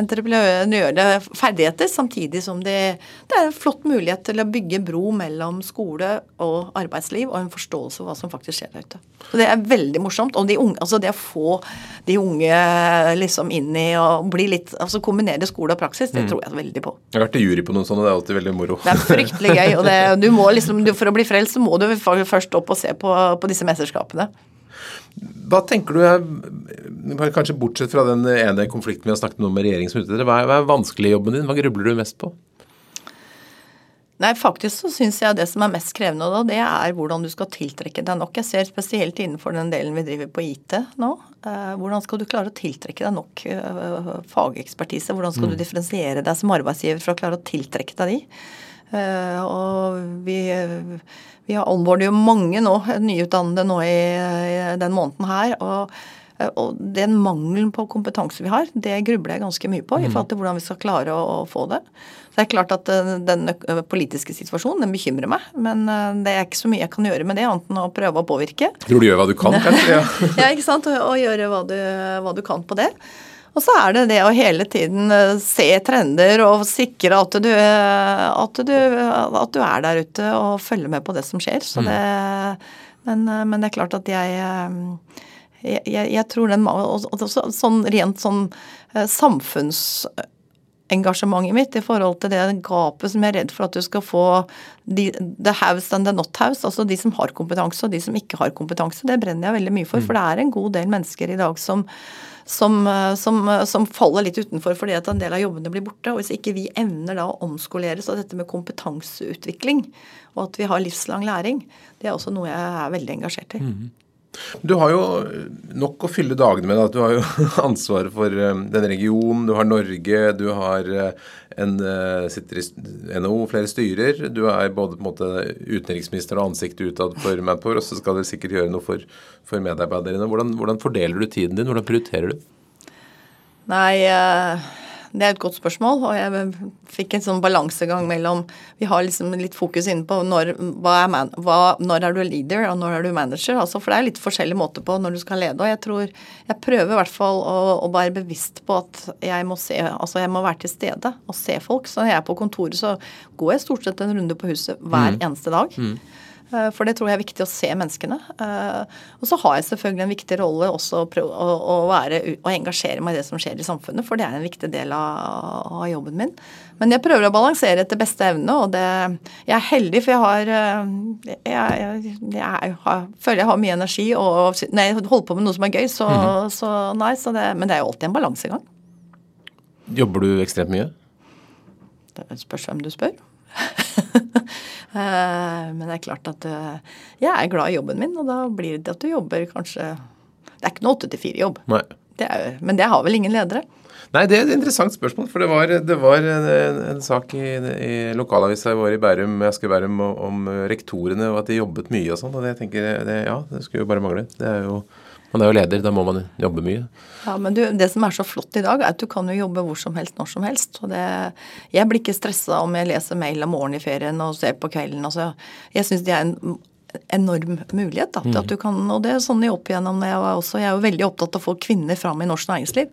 entreprenørene ferdigheter samtidig som de, det er en flott mulighet til å bygge bro mellom skole og arbeidsliv og en forståelse for hva som faktisk skjer der ute. Så det er veldig morsomt. Og de unge, altså det å få de unge liksom inn i å bli litt altså kombinere skole og praksis, det mm. tror jeg veldig på. Jeg har vært i jury på noen sånne, det er alltid veldig moro. Det er fryktelig gøy. og det, du må liksom, For å bli frelst så må du først opp og se på, på disse mesterskapene. Hva tenker du kanskje bortsett fra den ene konflikten vi har snakket om med regjeringen, er, hva er vanskelig i jobben din? Hva grubler du mest på? Nei, faktisk så syns jeg det som er mest krevende da, det er hvordan du skal tiltrekke deg nok. Jeg ser spesielt innenfor den delen vi driver på IT nå. Eh, hvordan skal du klare å tiltrekke deg nok eh, fagekspertise? Hvordan skal mm. du differensiere deg som arbeidsgiver for å klare å tiltrekke deg de? Eh, og vi, vi har onboardet jo mange nå, nyutdannede nå i, i den måneden her. og og den mangelen på kompetanse vi har, det grubler jeg ganske mye på i mm. forhold til hvordan vi skal klare å, å få det. Så det er klart at eh, Den politiske situasjonen den bekymrer meg, men eh, det er ikke så mye jeg kan gjøre med det, annet enn å prøve å påvirke. Tror du gjør hva du kan, kanskje? Ja, ja ikke sant. Og gjøre hva du, hva du kan på det. Og så er det det å hele tiden eh, se trender og sikre at du, at du, at du er der ute og følger med på det som skjer. Så mm. det, Men, men det er klart at jeg jeg, jeg, tror den også, Sånn rent sånn samfunnsengasjementet mitt i forhold til det gapet som jeg er redd for at du skal få de, the house and the not house, altså de som har kompetanse og de som ikke har kompetanse. Det brenner jeg veldig mye for, mm. for det er en god del mennesker i dag som, som, som, som, faller litt utenfor fordi at en del av jobbene blir borte. Og hvis ikke vi evner da å omskoleres av dette med kompetanseutvikling, og at vi har livslang læring, det er også noe jeg er veldig engasjert i. Mm. Du har jo nok å fylle dagene med. Da. Du har jo ansvaret for eh, den regionen, du har Norge, du har eh, en, eh, sitter i NHO, flere styrer. Du er både på en måte utenriksminister og ansiktet utad for Manpower, og så skal du sikkert gjøre noe for, for medarbeiderne. Hvordan, hvordan, fordeler du tiden din? Hvordan prioriterer du? Nei, uh det er et godt spørsmål, og jeg fikk en sånn balansegang mellom Vi har liksom litt fokus inne på når, er man, hva, når er du leader, og når er du manager. Altså, for det er litt forskjellige måter på når du skal lede. Og jeg tror Jeg prøver i hvert fall å, å være bevisst på at jeg må se Altså, jeg må være til stede og se folk. Så når jeg er på kontoret, så går jeg stort sett en runde på huset hver mm. eneste dag. Mm. Eh, for det tror jeg er viktig å se menneskene. Eh, og så har jeg selvfølgelig en viktig rolle også å, være, å engasjere meg i det som skjer i samfunnet, for det er en viktig del av, jobben min. Men jeg prøver å balansere etter beste evne, og det, jeg er heldig, for jeg har Jeg, jeg, jeg, jeg, har, føler jeg har mye energi, og når jeg holder på med noe som er gøy, så, mm -hmm. så nei. Så det, men det er jo alltid en balansegang. Jobber du ekstremt mye? Det spørs hvem du spør. Eh, men det er klart at eh, jeg er glad i jobben min, og da blir det at du jobber kanskje Det er ikke noe åtte til fire-jobb. Men det har vel ingen ledere? Nei, det er et interessant spørsmål. For det var, det var en, sak i, i lokalavisa i vår i Bærum, Asker Bærum om rektorene og at de jobbet mye og sånn. Og det tenker jeg, det, ja, det skulle jo bare mangle. Det er jo man er jo leder, da må man jobbe mye. Ja, men du, Det som er så flott i dag, er at du kan jo jobbe hvor som helst, når som helst. Det, jeg blir ikke stressa om jeg leser mail om morgenen i ferien og ser på kvelden. Altså, jeg syns det er en enorm mulighet. Da, til at du kan, og det er sånn jeg opp igjennom jeg var også. Jeg er jo veldig opptatt av å få kvinner fram i norsk næringsliv.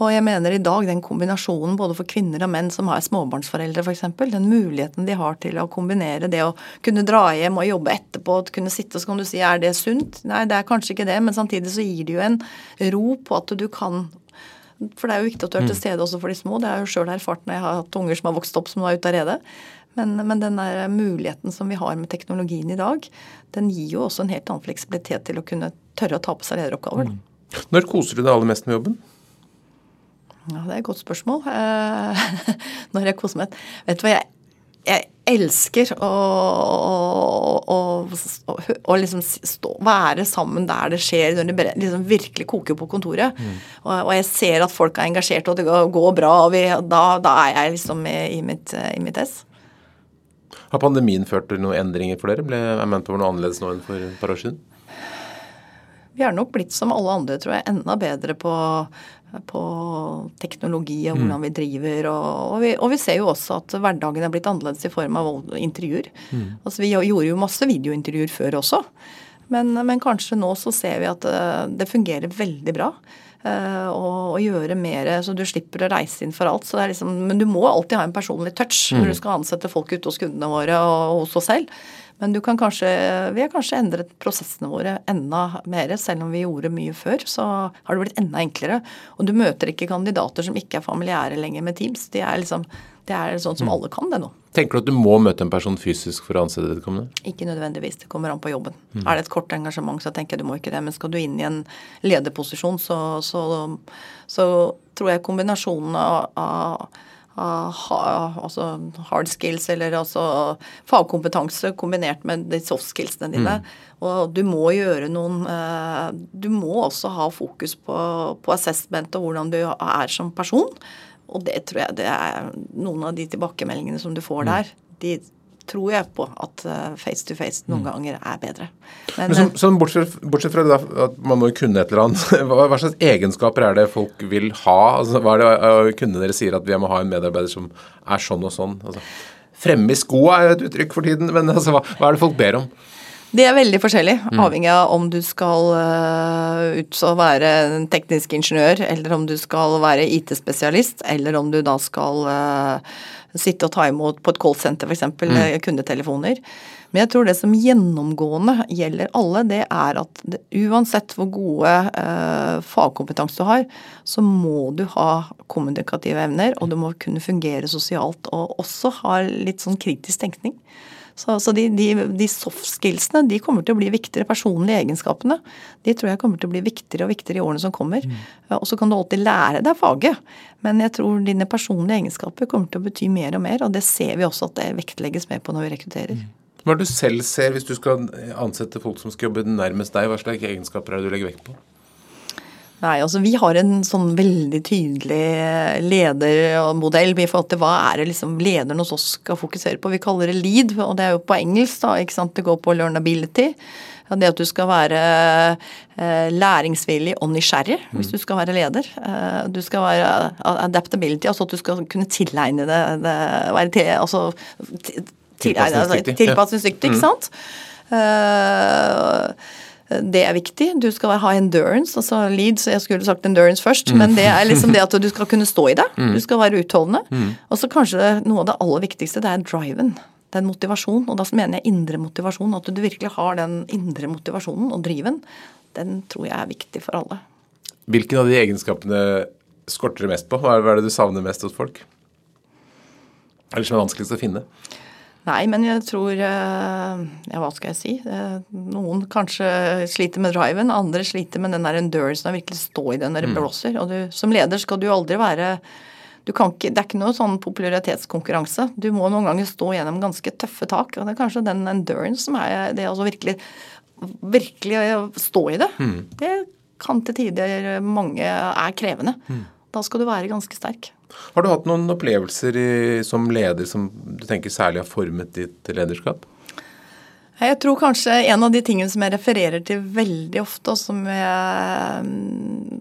Og jeg mener i dag den kombinasjonen både for kvinner og menn som har småbarnsforeldre f.eks., den muligheten de har til å kombinere det å kunne dra hjem og jobbe etterpå, å kunne sitte og så kan du si er det sunt? Nei, det er kanskje ikke det, men samtidig så gir det jo en ro på at du kan For det er jo viktig at du er til mm. stede også for de små. Det har jeg jo sjøl erfart når jeg har hatt unger som har vokst opp som var ute av redet. Men, men, den der muligheten som vi har med teknologien i dag, den gir jo også en helt annen fleksibilitet til å kunne tørre å ta på seg lederoppgaver. Mm. Når koser du deg aller mest med jobben? Ja, Det er et godt spørsmål. Eh, når jeg koser meg Vet du hva, jeg, jeg elsker å, å, å, å liksom stå, være sammen der det skjer, når det liksom virkelig koker på kontoret. Mm. Og, og, jeg ser at folk er engasjert, og det går bra, og vi, da, da, er jeg liksom i mitt, i mitt ess. Har pandemien ført til noen endringer for dere? Ble Manpower noe annerledes nå enn for et par år siden? Vi er nok blitt som alle andre, tror jeg, enda bedre på på teknologi og hvordan mm. vi driver. Og, og, vi, og, vi, ser jo også at hverdagen er blitt annerledes i form av intervjuer. Mm. Altså Vi gjorde jo masse videointervjuer før også. Men, men, kanskje nå så ser vi at eh, det fungerer veldig bra. Uh, og, gjøre mer, så du slipper å reise inn for alt. Liksom, men du må alltid ha en personlig touch mm. når du skal ansette folk ute hos kundene våre og hos oss selv. Men du kan kanskje, vi har kanskje endret prosessene våre enda mer. Selv om vi gjorde mye før, så har det blitt enda enklere. Og du møter ikke kandidater som ikke er familiære lenger med Teams. Det er liksom, det er sånn som mm. alle kan det nå. Tenker du at du må møte en person fysisk for å ansette vedkommende? Ikke nødvendigvis. Det kommer an på jobben. Mm. Er det et kort engasjement, så tenker jeg du må ikke det. Men skal du inn i en lederposisjon, så, så, så tror jeg kombinasjonen av, av altså hard skills eller altså fagkompetanse kombinert med de soft skillsene dine. Mm. Og du må gjøre noen eh, Du må også ha fokus på, på assessment og hvordan du er som person. Og det tror jeg det er noen av de tilbakemeldingene som du får mm. der. de tror jeg på at eh, face to face noen mm. ganger er bedre. Men, Men som, som bortsett, bortsett, fra det, at man må kunne et eller annet, hva, hva, slags egenskaper er det folk vil ha? Altså, hva er det kundene deres sier at vi må ha en medarbeider som er sånn og sånn? Altså, fremme i skoa er et uttrykk for tiden, men altså, hva, hva er det folk ber om? Det er veldig forskjellig, mm. avhengig av om du skal uh, ut og være en teknisk ingeniør, eller om du skal være IT-spesialist, eller om du da skal sitte og ta imot på et callsenter f.eks. Mm. Eh, kundetelefoner. Men jeg tror det som gjennomgående gjelder alle, det er at det, uansett hvor gode eh, fagkompetanse du har, så må du ha kommunikative evner, og du må kunne fungere sosialt og også ha litt sånn kritisk tenkning. Så, så de, de, de, soft skillsene de kommer til å bli viktigere. Personlige egenskapene de tror jeg kommer til å bli viktigere og viktigere i årene som kommer. Mm. Og så kan du alltid lære deg faget, men jeg tror dine personlige egenskaper kommer til å bety mer og mer, og det ser vi også at det vektlegges mer på når vi rekrutterer. Mm. Hva er det du selv ser hvis du skal ansette folk som skal jobbe nærmest deg? Hva slags egenskaper er det du legger vekt på? Nei, altså Vi har en sånn veldig tydelig ledermodell i forhold til hva er det liksom lederen hos oss skal fokusere på. Vi kaller det lead, og det er jo på engelsk. da, ikke sant? Det går på learnability. Det at du skal være eh, læringsvillig og nysgjerrig hvis du skal være leder. Eh, du skal være adaptability, altså at du skal kunne tilegne det, være til, altså, Tilpasningsdyktig. Tilpasningsdyktig, ikke sant. Uh, det er viktig. Du skal ha endurance, altså lead, så jeg skulle sagt endurance først. Men det er liksom det at du skal kunne stå i det. Mm. Du skal være utholdende. Mm. Og så kanskje noe av det aller viktigste, det er driven. Den motivasjon. Og da mener jeg indre motivasjon. At du virkelig har den indre motivasjonen og driven. Den tror jeg er viktig for alle. Hvilken av de egenskapene skorter du mest på? Hva er det du savner mest hos folk? Eller som er vanskeligst å finne? Nei, men jeg tror eh, Ja, hva skal jeg si? Eh, noen kanskje sliter med driven, andre sliter med den der endurance av virkelig stå i den når mm. blåser. Og du, som leder skal du aldri være du kan ikke, Det er ikke noe sånn popularitetskonkurranse. Du må noen ganger stå gjennom ganske tøffe tak. og Det er kanskje den endurance som er det å virkelig, virkelig stå i det. Mm. Det kan til tider mange er krevende. Mm. Da skal du være ganske sterk. Har du hatt noen opplevelser i, som leder som du tenker særlig har formet ditt lederskap? Jeg tror kanskje en av de tingene som jeg refererer til veldig ofte, og som jeg,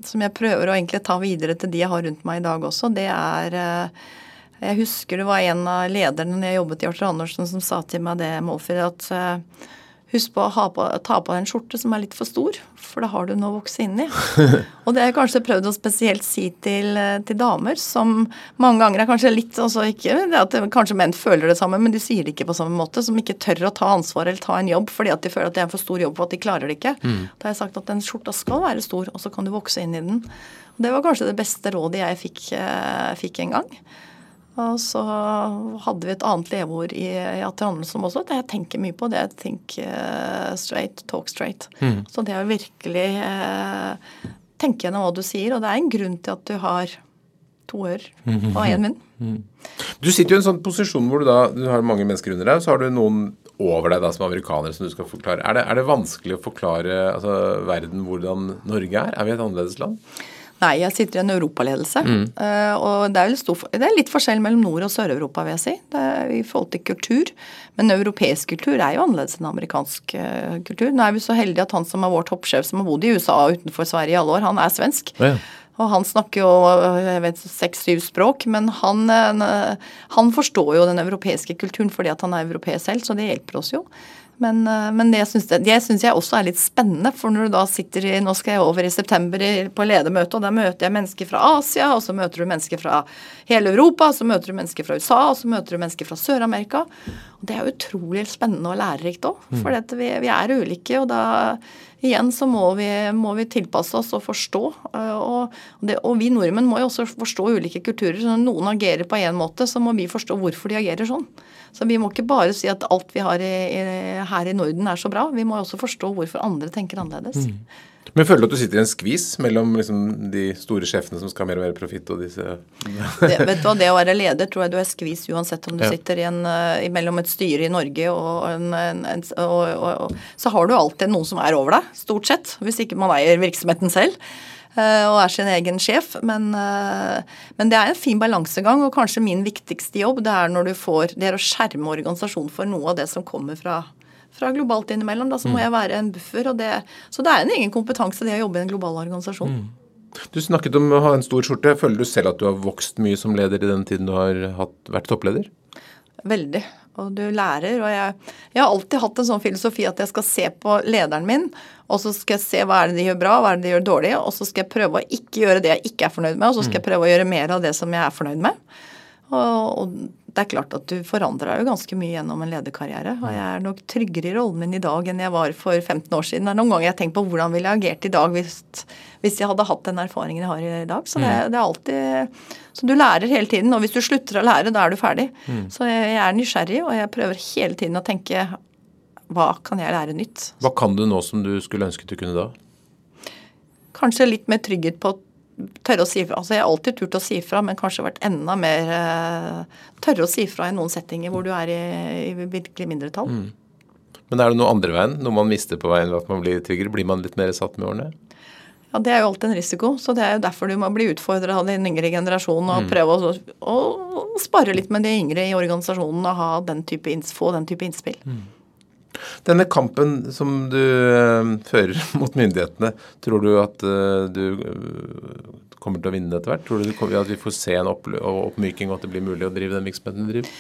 som jeg prøver å egentlig ta videre til de jeg har rundt meg i dag også, det er eh, Jeg husker det var en av lederne når jeg jobbet i Arthur Andersen som sa til meg det, Målfrid, at eh, Husk på å på, ta på deg en skjorte som er litt for stor, for da har du noe å vokse inn i. og det har jeg kanskje prøvd å spesielt si til, til, damer, som mange ganger er kanskje litt altså ikke det at Kanskje menn føler det samme, men de sier det ikke på samme måte. Som ikke tør å ta ansvar eller ta en jobb fordi at de føler at det er en for stor jobb for at de klarer det ikke. Mm. Da har jeg sagt at den skjorta skal være stor, og så kan du vokse inn i den. Og det var kanskje det beste rådet jeg fikk, eh, fikk en gang. Og så hadde vi et annet leveord i, i Atter som også det jeg tenker mye på. Det er think uh, straight, talk straight. Mm. Så det å virkelig eh, tenke gjennom hva du sier. Og det er en grunn til at du har to ører og én munn. Mm. Du sitter jo i en sånn posisjon hvor du da du har mange mennesker under deg, så har du noen over deg da som amerikaner som du skal forklare. Er det, er det vanskelig å forklare altså, verden hvordan Norge er? Er vi et annerledes land? Nei, jeg sitter i en europaledelse. Mm. Uh, og det er, stor, det er, litt forskjell mellom Nord- og Sør-Europa, vil jeg si. Det er I forhold til kultur. Men europeisk kultur er jo annerledes enn amerikansk uh, kultur. Nå er vi så heldige at han som er vår toppsjef, som har bodd i USA og utenfor Sverige i alle år, han er svensk. Ja. Og han snakker jo jeg vet, seks-syv språk, men han, eh, han, forstår jo den europeiske kulturen fordi at han er europeer selv, så det hjelper oss jo. Men, eh, men det syns jeg, jeg, også er litt spennende. For når du da sitter i Nå skal jeg over i september på ledermøte, og der møter jeg mennesker fra Asia, og så møter du mennesker fra hele Europa, og så møter du mennesker fra USA, og så møter du mennesker fra Sør-Amerika. Og det er utrolig spennende og lærerikt òg. Mm. For vi, vi, er ulike, og da igjen så må vi, må vi tilpasse oss og forstå. Eh, og, det, og, vi nordmenn må jo også forstå ulike kulturer. Så når noen agerer på én måte, så må vi forstå hvorfor de agerer sånn. Så vi må ikke bare si at alt vi har i, i, her i Norden er så bra. Vi må også forstå hvorfor andre tenker annerledes. Mm. Men føler du at du sitter i en skvis mellom liksom, de store sjefene som skal ha mer og mer profitt, og disse det, vet du hva, det å være leder tror jeg du er skvis uansett om du ja. sitter i en, uh, mellom et styre i Norge og, en, en, og, og, og, Så har du alltid noen som er over deg, stort sett. Hvis ikke man eier virksomheten selv og er sin egen sjef. Men, uh, men, det er en fin balansegang, og kanskje min viktigste jobb det er når du får Det er å skjerme organisasjonen for noe av det som kommer fra fra globalt innimellom. Da så må mm. jeg være en buffer. Det, så det er en egen kompetanse det å jobbe i en global organisasjon. Mm. Du snakket om å ha en stor skjorte. Føler du selv at du har vokst mye som leder i den tiden du har hatt, vært toppleder? Veldig. Og du lærer. Og jeg, jeg, har alltid hatt en sånn filosofi at jeg skal se på lederen min, og så skal jeg se hva er det de gjør bra, hva er det de gjør dårlig, og så skal jeg prøve å ikke gjøre det jeg ikke er fornøyd med, og så skal jeg mm. prøve å gjøre mer av det som jeg er fornøyd med. Og, og det er klart at du forandrer jo ganske mye gjennom en lederkarriere. Og jeg er nok tryggere i rollen min i dag enn jeg var for 15 år siden. Det er noen ganger jeg har tenkt på hvordan ville jeg agert i dag hvis, hvis, jeg hadde hatt den erfaringen jeg har i dag. Så det, mm. det, er alltid Så du lærer hele tiden. Og hvis du slutter å lære, da er du ferdig. Mm. Så jeg, jeg er nysgjerrig, og jeg prøver hele tiden å tenke hva kan jeg lære nytt? Hva kan du nå som du skulle ønsket du kunne da? Kanskje litt mer trygghet på tørre å si fra. Altså, jeg har alltid turt å si fra, men kanskje vært enda mer uh, tørre å si fra i noen settinger hvor du er i, i virkelig mindretall. Mm. Men er det noe andre veien? Noe man mister på veien ved at man blir tryggere? Blir man litt mer satt med årene? Ja, Det er jo alltid en risiko. Så det er jo derfor du må bli utfordra av den yngre generasjonen og mm. prøve å, å, spare litt med de yngre i organisasjonen og ha den type, få den type innspill. Mm. Denne kampen som du uh, fører mot myndighetene, tror du at uh, du uh, kommer til å vinne etter hvert? Tror du at vi får se en oppmyking og at det blir mulig å drive den virksomheten du driver?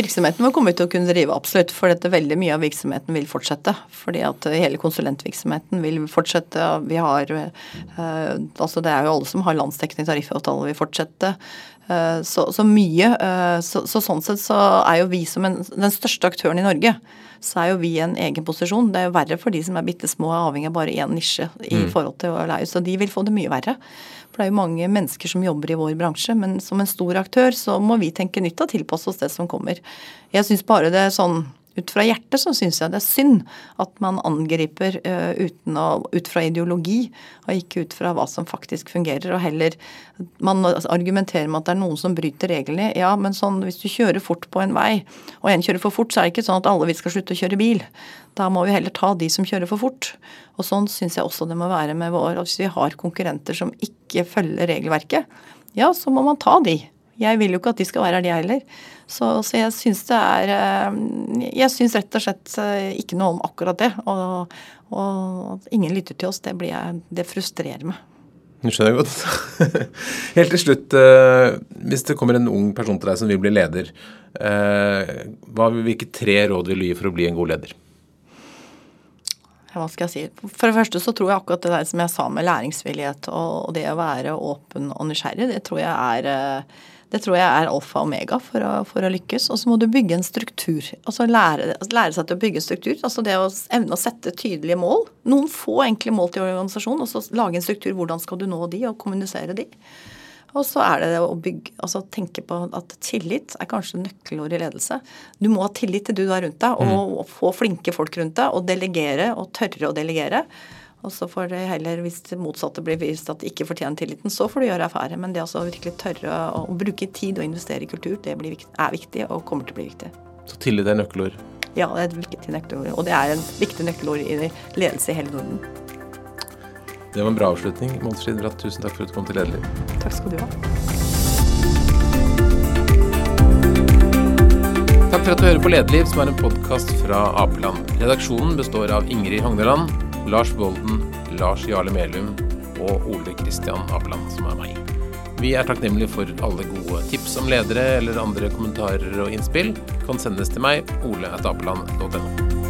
Virksomheten vår komme til å kunne drive absolutt, for dette veldig mye av virksomheten vil fortsette. Fordi at hele konsulentvirksomheten vil fortsette. Vi har Altså det er jo alle som har landsdekkende tariffavtale, vil fortsette. Så, så mye. Så, så, sånn sett så er jo vi som en, den største aktøren i Norge så er jo vi i en egen posisjon. Det er jo verre for de som er bitte små og avhengig av bare én nisje i mm. forhold til å leie. Så de vil få det mye verre. For det er jo mange mennesker som jobber i vår bransje. Men som en stor aktør så må vi tenke nytt og tilpasse oss det som kommer. Jeg syns bare det er sånn ut fra hjertet så syns jeg det er synd at man angriper uh, uten å, ut fra ideologi, og ikke ut fra hva som faktisk fungerer. Og heller man argumenterer med at det er noen som bryter reglene. Ja, men sånn hvis du kjører fort på en vei, og en kjører for fort, så er det ikke sånn at alle vi skal slutte å kjøre bil. Da må vi heller ta de som kjører for fort. Og sånn syns jeg også det må være med vår. Hvis vi har konkurrenter som ikke følger regelverket, ja, så må man ta de. Jeg vil jo ikke at de skal være her, de heller. Så, så jeg syns det er eh, Jeg syns rett og slett eh, ikke noe om akkurat det. Og, og at ingen lytter til oss, det, jeg, det frustrerer meg. Det skjønner jeg godt. Helt til slutt, eh, hvis det kommer en ung person til deg som vil bli leder, hvilke tre råd vil du gi for å bli en god leder? Hva skal jeg si? For det første så tror jeg akkurat det der som jeg sa med læringsvillighet og det å være åpen og nysgjerrig, det tror jeg er det tror jeg er alfa og omega for å, for å lykkes. Og så må du bygge en struktur. Altså lære, lære, seg til å bygge struktur. Altså det å evne å sette tydelige mål. Noen få enkle mål til organisasjonen, og så lage en struktur. Hvordan skal du nå de, og kommunisere de. Og så er det det å bygge, altså tenke på at tillit er kanskje nøkkelord i ledelse. Du må ha tillit til du har rundt deg, og, og få flinke folk rundt deg, og delegere, og tørre å delegere. Og så får det heller, hvis det motsatte blir vist at de ikke fortjener tilliten, så får du gjøre affære. Men det å virkelig tørre å, å, bruke tid og investere i kultur, det blir, er viktig og kommer til å bli viktig. Så tillit er nøkkelord? Ja, det er et viktig nøkkelord. Og det er en viktig nøkkelord i ledelse i hele Norden. Det var en bra avslutning. Mons Bratt. tusen takk for at du kom til Lederliv. Takk skal du ha. Takk for at du hører på Lederliv, som er en podkast fra Apeland. Redaksjonen består av Ingrid Hogneland, Lars Bolden, Lars Jarle Melum og Ole Kristian Apeland, som er meg. Vi er takknemlige for alle gode tips om ledere eller andre kommentarer og innspill. Kan sendes til meg, ole.apeland.no.